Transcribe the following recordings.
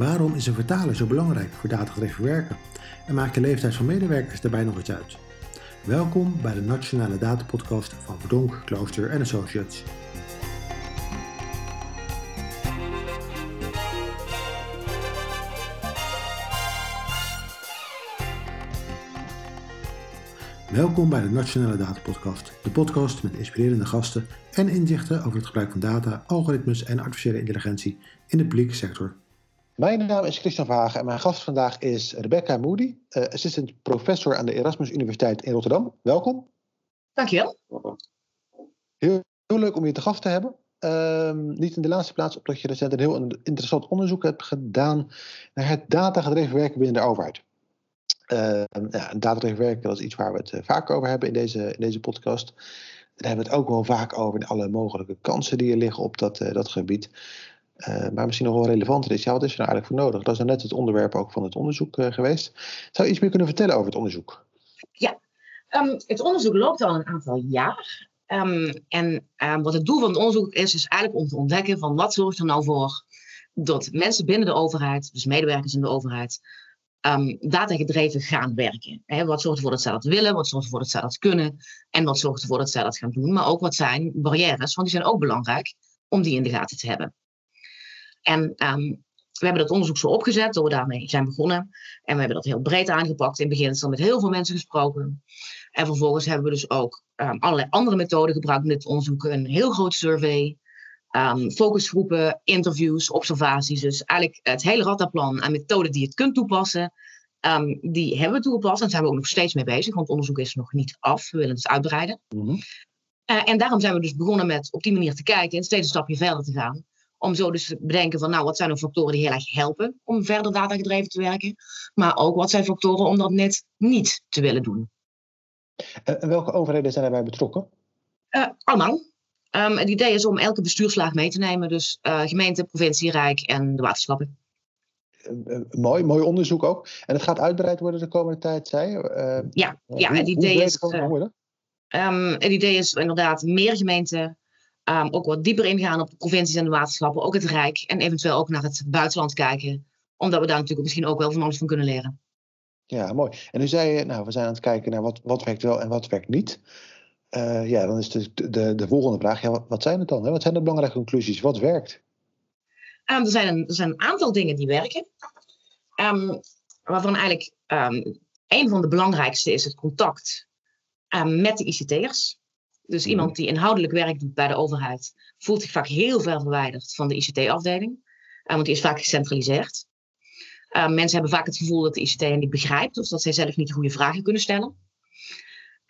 Waarom is een vertaler zo belangrijk voor datagedreven werken? En maakt de leeftijd van medewerkers daarbij nog iets uit? Welkom bij de Nationale Datapodcast van Verdonk, Klooster en Associates. Welkom bij de Nationale Data Podcast, de podcast met inspirerende gasten en inzichten over het gebruik van data, algoritmes en artificiële intelligentie in de publieke sector. Mijn naam is Christian Verhagen en mijn gast vandaag is Rebecca Moody, uh, assistant professor aan de Erasmus Universiteit in Rotterdam. Welkom. Dankjewel. Heel, heel leuk om je te gast te hebben. Ehm, niet in de laatste plaats omdat je recent een heel interessant onderzoek hebt gedaan naar het datagedreven werken binnen de overheid. Uh, ja, datadreven werken, dat is iets waar we het uh, vaak over hebben in deze, in deze podcast. Daar hebben we het ook wel vaak over, alle mogelijke kansen die er liggen op dat, uh, dat gebied. Maar misschien nog wel relevanter is, ja, wat is er nou eigenlijk voor nodig? Dat is nou net het onderwerp ook van het onderzoek geweest. Zou je iets meer kunnen vertellen over het onderzoek? Ja, um, het onderzoek loopt al een aantal jaar. Um, en um, wat het doel van het onderzoek is, is eigenlijk om te ontdekken van wat zorgt er nou voor dat mensen binnen de overheid, dus medewerkers in de overheid, datagedreven gaan werken. Wat zorgt ervoor dat zij dat willen, wat zorgt ervoor dat zij dat kunnen en wat zorgt ervoor dat zij dat gaan doen. Maar ook wat zijn barrières, want die zijn ook belangrijk om die in de gaten te hebben. En um, we hebben dat onderzoek zo opgezet, door we daarmee zijn begonnen. En we hebben dat heel breed aangepakt. In het begin is er met heel veel mensen gesproken. En vervolgens hebben we dus ook um, allerlei andere methoden gebruikt om dit onderzoek. Een heel groot survey, um, focusgroepen, interviews, observaties. Dus eigenlijk het hele rattenplan aan methoden die je kunt toepassen, um, die hebben we toegepast. En daar zijn we ook nog steeds mee bezig, want onderzoek is nog niet af. We willen het uitbreiden. Mm -hmm. uh, en daarom zijn we dus begonnen met op die manier te kijken en steeds een stapje verder te gaan. Om zo dus te bedenken van, nou, wat zijn de factoren die heel erg helpen om verder datagedreven te werken. Maar ook wat zijn factoren om dat net niet te willen doen. En welke overheden zijn daarbij betrokken? Uh, allemaal. Um, het idee is om elke bestuurslaag mee te nemen. Dus uh, gemeente, provincie, rijk en de waterschappen. Uh, uh, mooi, mooi onderzoek ook. En het gaat uitbreid worden de komende tijd, zei je? ja, ja hoe, het, idee is, um, het idee is inderdaad meer gemeenten. Um, ook wat dieper ingaan op de provincies en de waterschappen. Ook het rijk. En eventueel ook naar het buitenland kijken. Omdat we daar natuurlijk misschien ook wel van alles van kunnen leren. Ja, mooi. En nu zei je, nou, we zijn aan het kijken naar wat, wat werkt wel en wat werkt niet. Uh, ja, dan is de, de, de volgende vraag, ja, wat zijn het dan? Hè? Wat zijn de belangrijke conclusies? Wat werkt? Um, er, zijn een, er zijn een aantal dingen die werken. Um, waarvan eigenlijk um, een van de belangrijkste is het contact met de ICT'ers. Dus mm. iemand die inhoudelijk werk doet bij de overheid, voelt zich vaak heel ver verwijderd van de ICT-afdeling. want die is vaak gecentraliseerd. mensen hebben vaak het gevoel dat de ICT hen niet begrijpt of dat zij zelf niet de goede vragen kunnen stellen.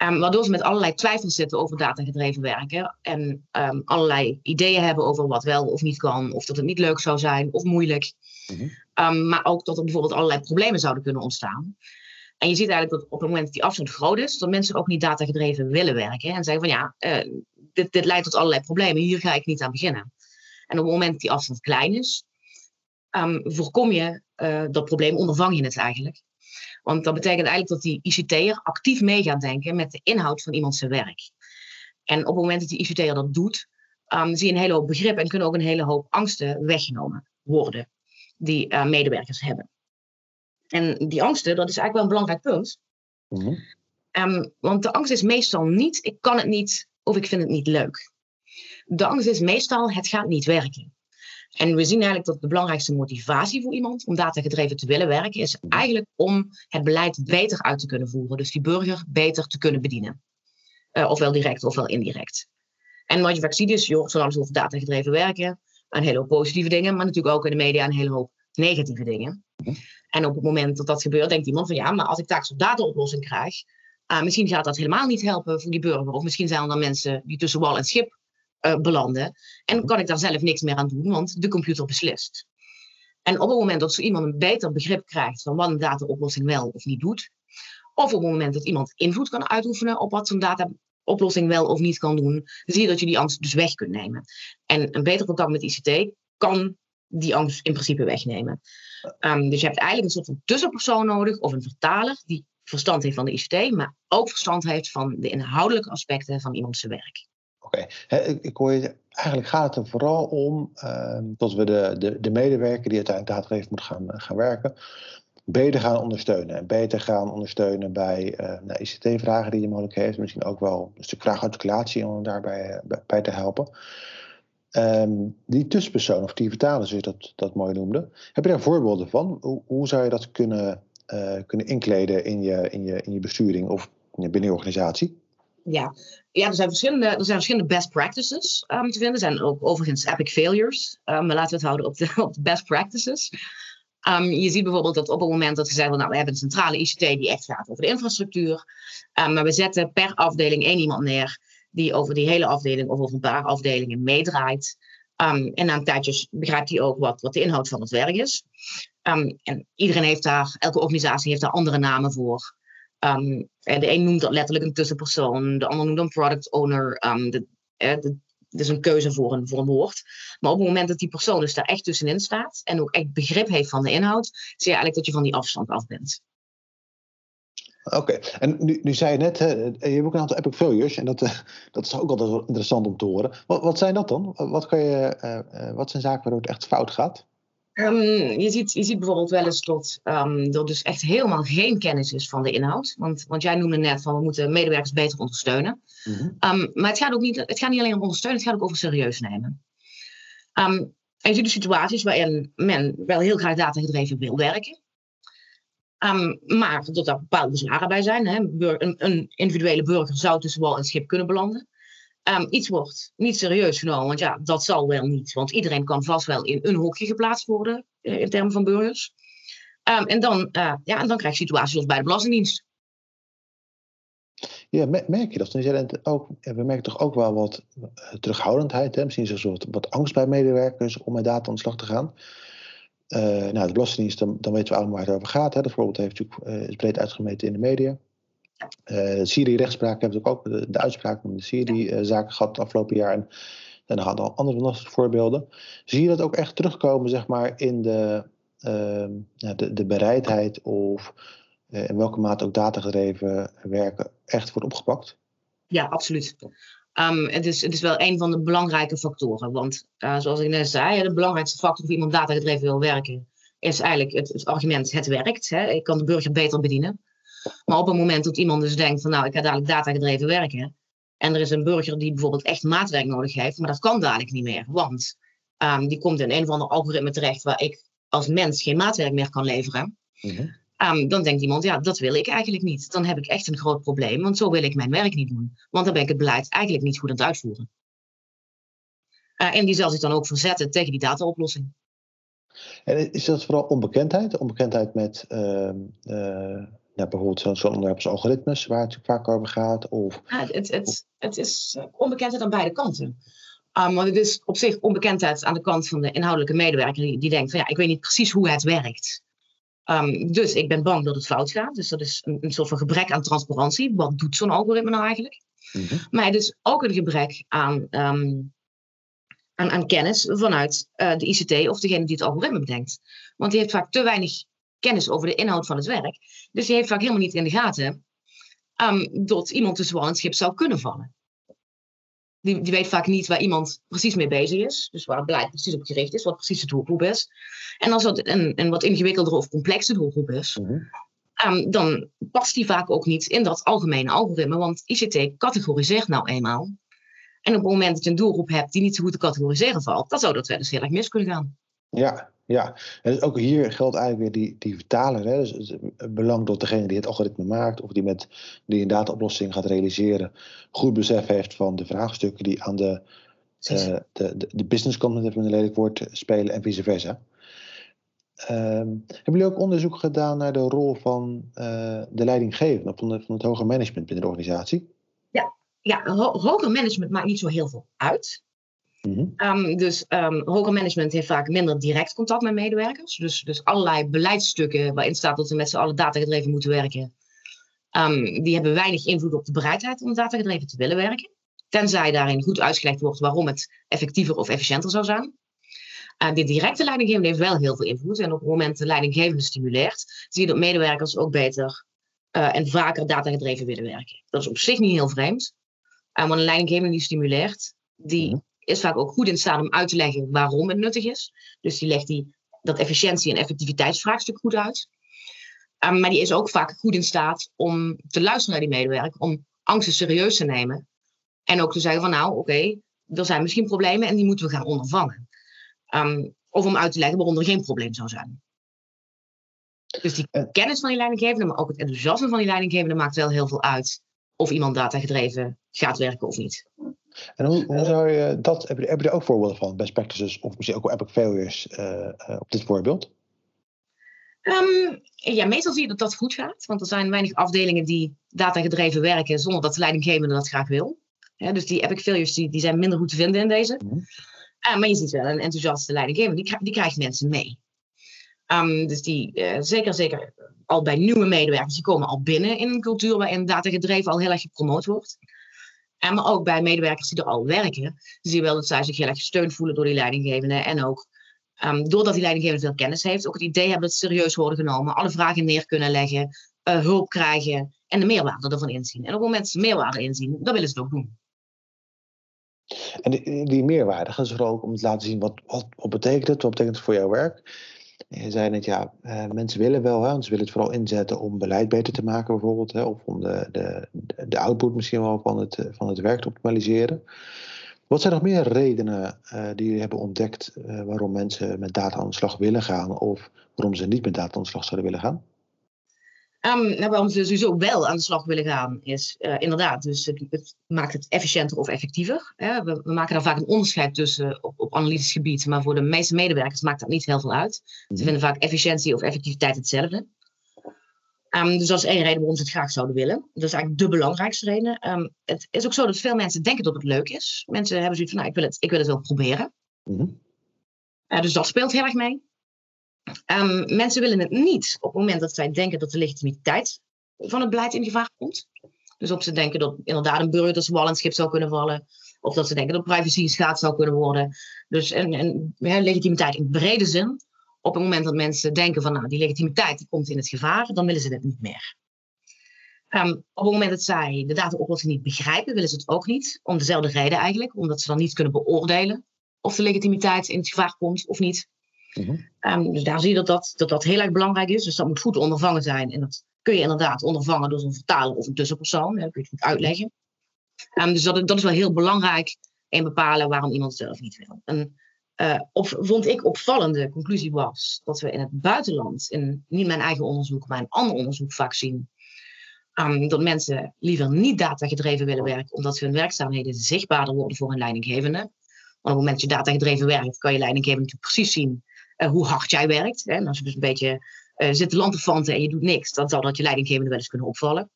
Um, waardoor ze met allerlei twijfels zitten over datagedreven werken. En um, allerlei ideeën hebben over wat wel of niet kan. Of dat het niet leuk zou zijn of moeilijk. Mm-hmm. Um, maar ook dat er bijvoorbeeld allerlei problemen zouden kunnen ontstaan. En je ziet eigenlijk dat op het moment dat die afstand groot is, dat mensen ook niet datagedreven willen werken. En zeggen van ja, uh, dit, dit leidt tot allerlei problemen. Hier ga ik niet aan beginnen. En op het moment dat die afstand klein is, voorkom je uh, dat probleem, ondervang je het eigenlijk. Want dat betekent eigenlijk dat die ICT'er actief mee gaat denken met de inhoud van iemand zijn werk. En op het moment dat die ICT'er dat doet, um, zie je een hele hoop begrip en kunnen ook een hele hoop angsten weggenomen worden die uh, medewerkers hebben. En die angsten, dat is eigenlijk wel een belangrijk punt. Mm-hmm. Um, want de angst is meestal niet, ik kan het niet of ik vind het niet leuk. De angst is meestal, het gaat niet werken. En we zien eigenlijk dat de belangrijkste motivatie voor iemand om datagedreven te willen werken, is eigenlijk om het beleid beter uit te kunnen voeren. Dus die burger beter te kunnen bedienen. Uh, ofwel direct ofwel indirect. En wat je vaak ziet is, hoort van alles over datagedreven werken. Een hele hoop positieve dingen, maar natuurlijk ook in de media een hele hoop negatieve dingen. En op het moment dat dat gebeurt, denkt iemand van ja, maar als ik taaks op dataoplossing krijg, uh, misschien gaat dat helemaal niet helpen voor die burger. Of misschien zijn er dan mensen die tussen wal en schip uh, belanden. En kan ik daar zelf niks meer aan doen, want de computer beslist. En op het moment dat zo iemand een beter begrip krijgt van wat een dataoplossing wel of niet doet, of op het moment dat iemand invloed kan uitoefenen op wat zo'n dataoplossing wel of niet kan doen, zie je dat je die angst dus weg kunt nemen. En een beter contact met ICT kan die angst in principe wegnemen. Um, dus je hebt eigenlijk een soort van tussenpersoon nodig of een vertaler die verstand heeft van de ICT, maar ook verstand heeft van de inhoudelijke aspecten van iemands werk. Oké, ik, hoor je, eigenlijk gaat het er vooral om uh, dat we de, de, de medewerker die uiteindelijk daadwerkelijk moet gaan, gaan werken, beter gaan ondersteunen. En beter gaan ondersteunen bij uh, ICT-vragen die je mogelijk heeft. Misschien ook wel een stuk vraagarticulatie om daarbij bij te helpen. Um, die tussenpersoon, of die vertaler, zoals je dat, dat mooi noemde. Heb je daar voorbeelden van? Hoe, hoe zou je dat kunnen, uh, kunnen inkleden in je, in, je, in je besturing of binnen je organisatie? Ja, ja er, zijn verschillende, er zijn verschillende best practices um, te vinden. Er zijn ook overigens epic failures. Um, maar laten we het houden op de, op de best practices. Je ziet bijvoorbeeld dat op het moment dat we zeggen, nou, we hebben een centrale ICT die echt gaat over de infrastructuur. maar we zetten per afdeling één iemand neer die over die hele afdeling of over een paar afdelingen meedraait. Um, en na een tijdje begrijpt hij ook wat, wat de inhoud van het werk is. Um, en iedereen heeft daar, elke organisatie heeft daar andere namen voor. Um, de een noemt dat letterlijk een tussenpersoon, de ander noemt een product owner. de, de, is een keuze voor een, voor een woord. Maar op het moment dat die persoon dus daar echt tussenin staat en ook echt begrip heeft van de inhoud, zie je eigenlijk dat je van die afstand af bent. Oké, en nu, nu zei je net, hè, je hebt ook een aantal epic failures en dat, uh, dat is ook altijd wel interessant om te horen. Wat, wat zijn dat dan? Wat, kan je, uh, wat zijn zaken waardoor het echt fout gaat? Um, je, ziet, je ziet bijvoorbeeld wel eens dat um, er dus echt helemaal geen kennis is van de inhoud. Want, want jij noemde net van we moeten medewerkers beter ondersteunen. Mm -hmm. um, maar het gaat, ook niet, het gaat niet alleen om ondersteunen, het gaat ook over serieus nemen. en je ziet de situaties waarin men wel heel graag datagedreven wil werken. Um, maar dat er bepaalde bezwaren bij zijn. Hè. Een, een, individuele burger zou tussen wal en schip kunnen belanden. Um, iets wordt niet serieus genomen, want ja, dat zal wel niet. Want iedereen kan vast wel in een hokje geplaatst worden uh, in termen van burgers. Um, en, dan, uh, ja, en dan krijg je situaties zoals bij de Belastingdienst. Ja, merk je dat? Ook, we merken toch ook wel wat eh, terughoudendheid. Hè? Misschien zelfs wat, wat angst bij medewerkers om met data aan de slag te gaan. Uh, nou, de Belastingdienst, dan, dan, weten we allemaal waar het over gaat. Hè. Dat voorbeeld heeft natuurlijk, uh, is breed uitgemeten in de media. Uh, Syrië-rechtspraak hebben we ook de, de uitspraak van de Syrië-zaken gehad het afgelopen jaar. En daarna hadden we andere voorbeelden. Zie je dat ook echt terugkomen zeg maar, in de, ehm, de, de, bereidheid of in welke mate ook datagedreven werken echt wordt opgepakt? Ja, absoluut. Um, het, is, het is wel een van de belangrijke factoren. Want uh, zoals ik net zei, de belangrijkste factor of iemand datagedreven wil werken, is eigenlijk het, het argument: het werkt. Hè? Ik kan de burger beter bedienen. Maar op het moment dat iemand dus denkt van nou, ik ga dadelijk datagedreven werken. En er is een burger die bijvoorbeeld echt maatwerk nodig heeft, maar dat kan dadelijk niet meer. Want um, die komt in een of ander algoritme terecht waar ik als mens geen maatwerk meer kan leveren. -hmm. Um, dan denkt iemand, ja, dat wil ik eigenlijk niet. Dan heb ik echt een groot probleem, want zo wil ik mijn werk niet doen. Want dan ben ik het beleid eigenlijk niet goed aan het uitvoeren. Uh, en die zal zich dan ook verzetten tegen die dataoplossing. En is dat vooral onbekendheid? Onbekendheid met uh, uh, ja, bijvoorbeeld zo'n onderwerp als algoritmes, waar het vaak over gaat? Of, ja, het, het, het is onbekendheid aan beide kanten. Um, want het is op zich onbekendheid aan de kant van de inhoudelijke medewerker die, die denkt van ja, ik weet niet precies hoe het werkt. Um, dus ik ben bang dat het fout gaat. Dus dat is een, een soort van gebrek aan transparantie. Wat doet zo'n algoritme nou eigenlijk? Mm -hmm. Maar het is ook een gebrek aan, um, aan, aan, kennis vanuit uh, de ICT of degene die het algoritme bedenkt. Want die heeft vaak te weinig kennis over de inhoud van het werk. Dus die heeft vaak helemaal niet in de gaten um, dat iemand tussen wal en schip zou kunnen vallen. Die, die weet vaak niet waar iemand precies mee bezig is. Dus waar het beleid precies op gericht is, wat precies de doelgroep is. En als dat een, een wat ingewikkeldere of complexe doelgroep is, mm -hmm. um, dan past die vaak ook niet in dat algemene algoritme. Want ICT categoriseert nou eenmaal. En op het moment dat je een doelgroep hebt die niet zo goed te categoriseren valt, dan zou dat wel eens heel erg mis kunnen gaan. Ja, ja. En ook hier geldt eigenlijk weer die, die vertaler. Hè? Dus het belang dat degene die het algoritme maakt of die, met, die een dataoplossing gaat realiseren, goed besef heeft van de vraagstukken die aan de, uh, de, de, de business even een lelijk woord, spelen en vice versa. Um, hebben jullie ook onderzoek gedaan naar de rol van uh, de leidinggevende, van, de, van het hoger management binnen de organisatie? Ja, ja ho hoger management maakt niet zo heel veel uit. Mm -hmm. um, dus um, hoger management heeft vaak minder direct contact met medewerkers. Dus, dus allerlei beleidsstukken waarin staat dat we met z'n allen datagedreven moeten werken. Um, die hebben weinig invloed op de bereidheid om datagedreven te willen werken. Tenzij daarin goed uitgelegd wordt waarom het effectiever of efficiënter zou zijn. Uh, de directe leidinggevende heeft wel heel veel invloed. En op het moment de leidinggevende stimuleert, zie je dat medewerkers ook beter uh, en vaker datagedreven willen werken. Dat is op zich niet heel vreemd. En want een leidinggevende die stimuleert, die Mhm. Is vaak ook goed in staat om uit te leggen waarom het nuttig is. Dus die legt die, dat efficiëntie- en effectiviteitsvraagstuk goed uit. Um, maar die is ook vaak goed in staat om te luisteren naar die medewerker, om angsten serieus te nemen. En ook te zeggen van nou, oké, er zijn misschien problemen en die moeten we gaan ondervangen. Um, of om uit te leggen waarom er geen probleem zou zijn. Dus die En- kennis van die leidinggevende, maar ook het enthousiasme van die leidinggevende maakt wel heel veel uit of iemand datagedreven gaat werken of niet. En hoe, hoe zou je dat, heb je, heb je er ook voorbeelden van, best practices of misschien ook wel epic failures eh, eh, op dit voorbeeld? Um, ja, meestal zie je dat dat goed gaat, want er zijn weinig afdelingen die datagedreven werken zonder dat de leidinggevende dat graag wil. Ja, dus die epic failures die, die zijn minder goed te vinden in deze. Mhm. Uh, maar je ziet wel een enthousiaste leidinggevende, die, die krijgt mensen mee. Um, dus die, uh, zeker, zeker al bij nieuwe medewerkers, die komen al binnen in een cultuur waarin datagedreven al heel erg gepromoot wordt. En maar ook bij medewerkers die er al werken, zie je wel dat zij zich heel erg gesteund voelen door die leidinggevende. En ook um, doordat die leidinggevende veel kennis heeft, ook het idee hebben dat ze serieus worden genomen, alle vragen neer kunnen leggen, uh, hulp krijgen en de meerwaarde ervan inzien. En op het moment dat ze meerwaarde inzien, dan willen ze het ook doen. En die, meerwaarde gaat vooral ook om te laten zien wat, wat, wat betekent het, wat betekent het voor jouw werk. Je zei net, ja, uh, mensen willen wel, hè, ze willen het vooral inzetten om beleid beter te maken bijvoorbeeld, hè, of om de, de, de output misschien wel van het, van het werk te optimaliseren. Wat zijn nog meer redenen uh, die jullie hebben ontdekt uh, waarom mensen met data aan de slag willen gaan of waarom ze niet met data aan de slag zouden willen gaan? Um, nou, waarom ze sowieso wel aan de slag willen gaan, is inderdaad, dus het, het, maakt het efficiënter of effectiever. Hè? We, we, maken daar vaak een onderscheid tussen op, op analytisch gebied, maar voor de meeste medewerkers maakt dat niet heel veel uit. Ze vinden vaak efficiëntie of effectiviteit hetzelfde. Um, dus dat is één reden waarom ze het graag zouden willen. Dat is eigenlijk de belangrijkste reden. Um, het is ook zo dat veel mensen denken dat het leuk is. Mensen hebben zoiets van, nou, ik wil het, ik wil het wel proberen. Mm -hmm. uh, dus dat speelt heel erg mee. Um, mensen willen het niet op het moment dat zij denken dat de legitimiteit van het beleid in gevaar komt. Dus of ze denken dat inderdaad een burger tussen wal en schip zou kunnen vallen. Of dat ze denken dat privacy geschaad zou kunnen worden. Dus en, en ja, legitimiteit in brede zin. Op het moment dat mensen denken van nou, die legitimiteit die komt in het gevaar, dan willen ze het niet meer. Um, op het moment dat zij de dataoplossing niet begrijpen, willen ze het ook niet. Om dezelfde reden eigenlijk. Omdat ze dan niet kunnen beoordelen of de legitimiteit in het gevaar komt of niet. -hmm. um, dus daar zie je dat dat, dat dat heel erg belangrijk is. Dus dat moet goed ondervangen zijn. En dat kun je inderdaad ondervangen door zo'n vertaler of een tussenpersoon. Dat kun je het goed uitleggen. Um, dus dat, dat is wel heel belangrijk in bepalen waarom iemand zelf niet wil. En uh, op, vond ik opvallende conclusie was dat we in het buitenland, in niet mijn eigen onderzoek, maar een ander onderzoek vaak zien, um, dat mensen liever niet datagedreven willen werken, omdat hun werkzaamheden zichtbaarder worden voor hun leidinggevende. Want op het moment dat je datagedreven werkt, kan je leidinggevende natuurlijk precies zien uh, hoe hard jij werkt. Hè? En als je dus een beetje uh, zit te en je doet niks, dan zal dat je leidinggevende wel eens kunnen opvallen.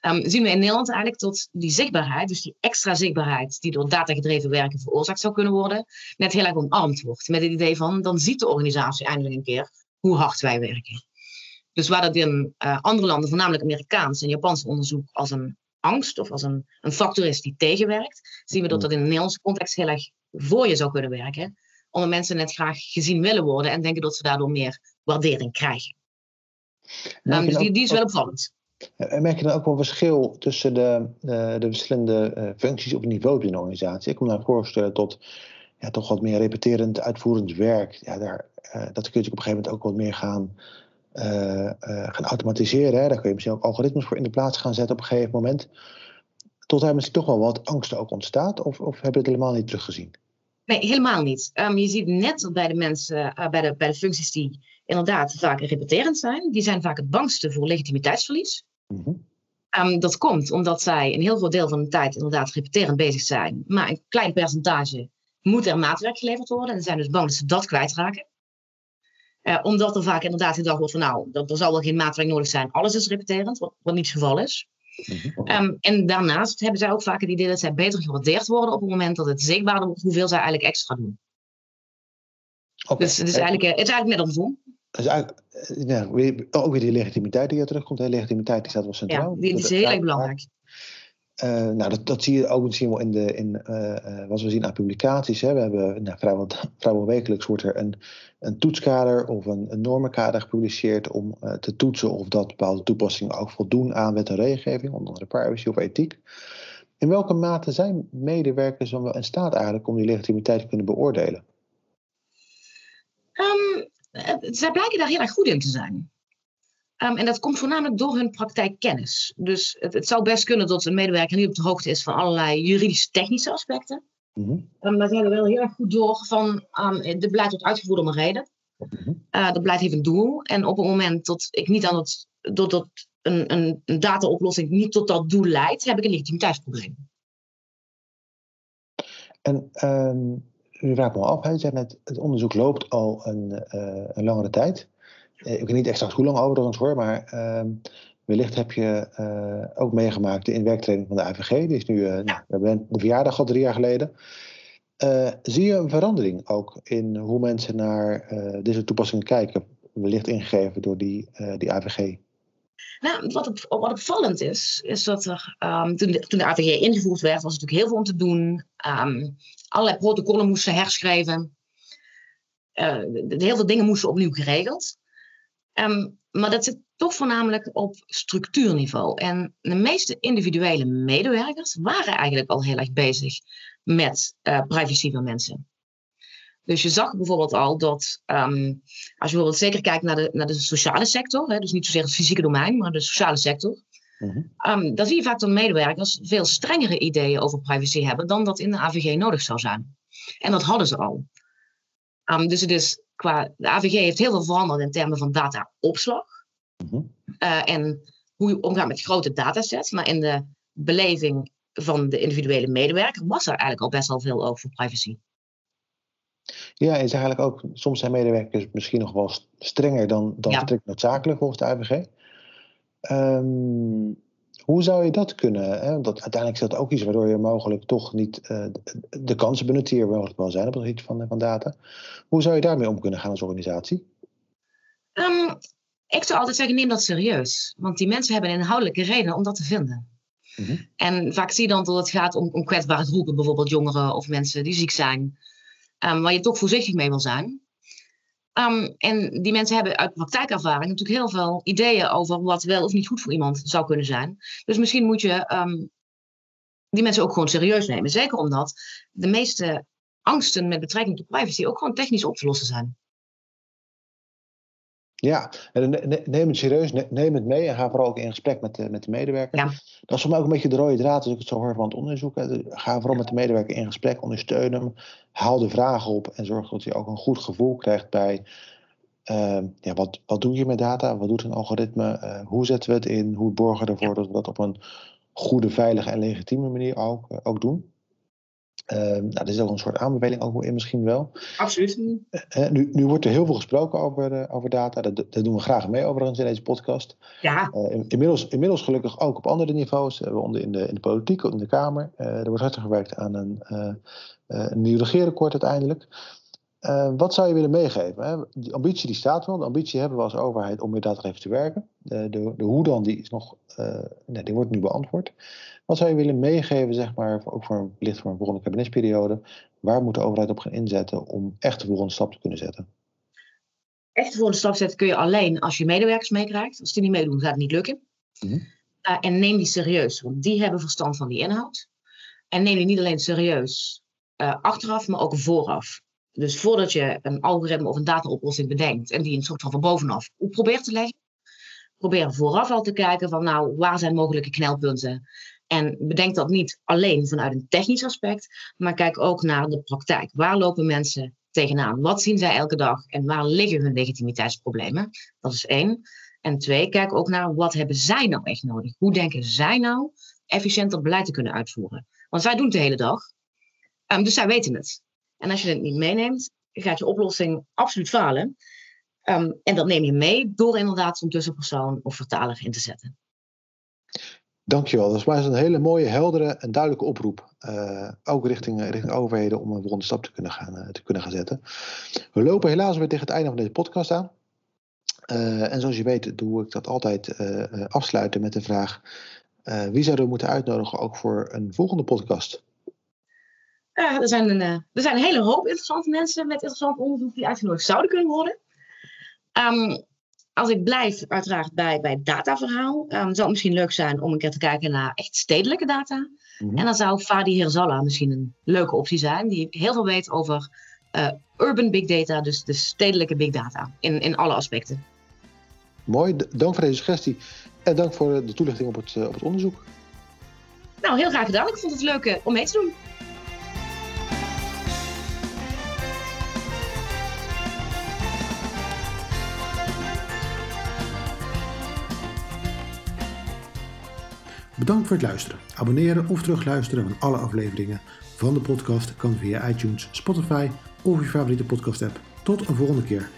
Um, zien we in Nederland eigenlijk dat die zichtbaarheid, dus die extra zichtbaarheid die door datagedreven werken veroorzaakt zou kunnen worden, net heel erg omarmd wordt. Met het idee van, dan ziet de organisatie eindelijk een keer hoe hard wij werken. Dus waar dat in uh, andere landen, voornamelijk Amerikaans en Japans onderzoek, als een angst of als een, een factor is die tegenwerkt, zien we dat dat in de Nederlandse context heel erg voor je zou kunnen werken. Omdat mensen net graag gezien willen worden en denken dat ze daardoor meer waardering krijgen. Um, dus die, die is wel opvallend. En merk je dan ook wel verschil tussen de, uh, de verschillende uh, functies op niveau binnen een organisatie? Ik me nou voorstellen tot ja, toch wat meer repeterend uitvoerend werk. Ja, daar, dat kun je op een gegeven moment ook wat meer gaan, gaan automatiseren. Hè? Daar kun je misschien ook algoritmes voor in de plaats gaan zetten op een gegeven moment. Tot daar misschien toch wel wat angst ook ontstaat? Of, of heb je het helemaal niet teruggezien? Nee, helemaal niet. Um, je ziet net bij de mensen, bij, de, bij de functies die inderdaad vaak repeterend zijn, die zijn vaak het bangste voor legitimiteitsverlies. Mm -hmm. um, dat komt omdat zij een heel groot deel van de tijd inderdaad repeterend bezig zijn. Maar een klein percentage moet er maatwerk geleverd worden. En ze zijn dus bang dat ze dat kwijtraken. Uh, omdat er vaak inderdaad gedacht wordt van nou, er zal wel geen maatwerk nodig zijn. Alles is repeterend, wat, wat niet het geval is. Mm -hmm. um, en daarnaast hebben zij ook vaak het idee dat zij beter gewaardeerd worden op het moment dat het zichtbaarder wordt hoeveel zij eigenlijk extra doen. Okay. Dus het is, eigenlijk, het is eigenlijk net andersom. Dus eigenlijk, ja, ook weer die legitimiteit die er terugkomt. Legitimiteit die staat wel centraal. Ja, die is heel erg belangrijk. Uh, nou, dat, dat zie je ook misschien wel in, de, in uh, uh, wat we zien aan publicaties. Hè. We hebben nou, vrijwel, vrijwel wekelijks wordt er een, een toetskader of een, een normenkader gepubliceerd om te toetsen of dat bepaalde toepassingen ook voldoen aan wet en regelgeving, onder andere privacy of ethiek. In welke mate zijn medewerkers dan wel in staat eigenlijk om die legitimiteit te kunnen beoordelen? Um, zij blijken daar heel erg goed in te zijn. Um, en dat komt voornamelijk door hun praktijkkennis. Dus het, het, zou best kunnen dat een medewerker niet op de hoogte is van allerlei juridische technische aspecten. Mm -hmm. maar ze hebben wel heel erg goed door van um, dit beleid wordt uitgevoerd om een reden. Mm -hmm. uh, dat beleid heeft een doel. En op het moment dat ik niet aan het, dat, dat een, een, een dataoplossing niet tot dat doel leidt, heb ik een legitimiteitsprobleem. En um, u raakt me af, hè? net, het onderzoek loopt al een, uh, een langere tijd. Uh, ik weet niet exact hoe lang overigens hoor, maar uh, wellicht heb je uh, ook meegemaakt de inwerktraining van de AVG. Die is nu, ja. nou, we hebben de verjaardag al drie jaar geleden. zie je een verandering ook in hoe mensen naar deze toepassingen kijken? Wellicht ingegeven door die, die AVG. Nou, wat, wat opvallend is, is dat er um, toen, de, toen de AVG ingevoerd werd, was er natuurlijk heel veel om te doen. Um, allerlei protocollen moesten herschrijven. Uh, heel veel dingen moesten opnieuw geregeld. Um, maar dat zit toch voornamelijk op structuurniveau. En de meeste individuele medewerkers waren eigenlijk al heel erg bezig met uh, privacy van mensen. Dus je zag bijvoorbeeld al dat, um, als je bijvoorbeeld zeker kijkt naar de, naar de sociale sector, hè, dus niet zozeer het fysieke domein, maar de sociale sector, um, dan zie je vaak dat medewerkers veel strengere ideeën over privacy hebben dan dat in de AVG nodig zou zijn. En dat hadden ze al. Um, dus het is qua, de AVG heeft heel veel veranderd in termen van dataopslag mm-hmm. uh, en hoe je omgaat met grote datasets, maar in de beleving van de individuele medewerker was er eigenlijk al best wel veel over privacy. Ja, is eigenlijk ook, soms zijn medewerkers misschien nog wel strenger dan, dan ja. strikt noodzakelijk volgens de AVG. Um, hoe zou je dat kunnen? Hè? Dat, uiteindelijk is dat ook iets waardoor je mogelijk toch niet uh, de, kansen benut die er mogelijk wel zijn op het gebied van, van data. Hoe zou je daarmee om kunnen gaan als organisatie? Um, ik zou altijd zeggen, neem dat serieus. Want die mensen hebben een inhoudelijke reden om dat te vinden. Mm -hmm. En vaak zie je dan dat het gaat om, om kwetsbare groepen, bijvoorbeeld jongeren of mensen die ziek zijn um, waar je toch voorzichtig mee wil zijn. Um, en die mensen hebben uit praktijkervaring natuurlijk heel veel ideeën over wat wel of niet goed voor iemand zou kunnen zijn. Dus misschien moet je um, die mensen ook gewoon serieus nemen. Zeker omdat de meeste angsten met betrekking tot privacy ook gewoon technisch op te lossen zijn. Ja, en neem het serieus, neem het mee en ga vooral ook in gesprek met de, met de medewerker. Ja. Dat is voor mij ook een beetje de rode draad als ik het zo hoor van het onderzoek. Ga vooral met de medewerker in gesprek, ondersteun hem, haal de vragen op en zorg dat hij ook een goed gevoel krijgt bij uh, ja, wat, wat doe je met data, wat doet een algoritme, uh, hoe zetten we het in, hoe borgen we ervoor dat we dat op een goede, veilige en legitieme manier ook, uh, ook doen. Uh, nou, er is ook een soort aanbeveling ook in misschien wel. Absoluut. Uh, nu, nu, wordt er heel veel gesproken over, uh, over data. Dat, dat, doen we graag mee overigens in deze podcast. Ja. In, inmiddels, inmiddels gelukkig ook op andere niveaus. waaronder in de, in de politiek, in de Kamer. er wordt hard gewerkt aan een, een nieuw regeerakkoord uiteindelijk. Wat zou je willen meegeven? Hè? Die ambitie die staat wel. De ambitie hebben we als overheid om data even te werken. De, de, de hoe dan, die, is nog, nee, die wordt nu beantwoord. Wat zou je willen meegeven, zeg maar, ook voor, licht voor een volgende kabinetsperiode? Waar moet de overheid op gaan inzetten om echt de volgende stap te kunnen zetten? Echt de volgende stap zetten kun je alleen als je medewerkers meekrijgt. Als die niet meedoen, gaat het niet lukken. Mm -hmm. uh, en neem die serieus, want die hebben verstand van die inhoud. En neem die niet alleen serieus achteraf, maar ook vooraf. Dus voordat je een algoritme of een dataoplossing bedenkt en die een soort van van bovenaf probeert te leggen, probeer vooraf al te kijken van nou, waar zijn mogelijke knelpunten? En bedenk dat niet alleen vanuit een technisch aspect, maar kijk ook naar de praktijk. Waar lopen mensen tegenaan? Wat zien zij elke dag en waar liggen hun legitimiteitsproblemen? Dat is één. En twee, kijk ook naar wat hebben zij nou echt nodig? Hoe denken zij nou efficiënter beleid te kunnen uitvoeren? Want zij doen het de hele dag, um, dus zij weten het. En als je het niet meeneemt, gaat je oplossing absoluut falen. Um, en dat neem je mee door inderdaad zo'n tussenpersoon of vertaler in te zetten. Dankjewel. Dat is mij een hele mooie, heldere en duidelijke oproep. Uh, ook richting, richting overheden om een volgende stap te kunnen, gaan, uh, te kunnen gaan zetten. We lopen helaas weer tegen het einde van deze podcast aan. Uh, en zoals je weet doe ik dat altijd afsluiten met de vraag... wie zouden we moeten uitnodigen ook voor een volgende podcast? Er, zijn een, er zijn een hele hoop interessante mensen met interessant onderzoek die uitgenodigd zouden kunnen worden. Um, als ik blijf uiteraard bij, bij het dataverhaal, um, zou het misschien leuk zijn om een keer te kijken naar echt stedelijke data. Mhm. En dan zou Fadi Herzalla misschien een leuke optie zijn, die heel veel weet over uh, urban big data, dus de stedelijke big data, in, in alle aspecten. Mooi, dank voor deze suggestie en dank voor de toelichting op het, op het onderzoek. Nou, heel graag gedaan. Ik vond het leuk om mee te doen. Bedankt voor het luisteren. Abonneren of terugluisteren van alle afleveringen van de podcast kan via iTunes, Spotify of je favoriete podcast app. Tot een volgende keer.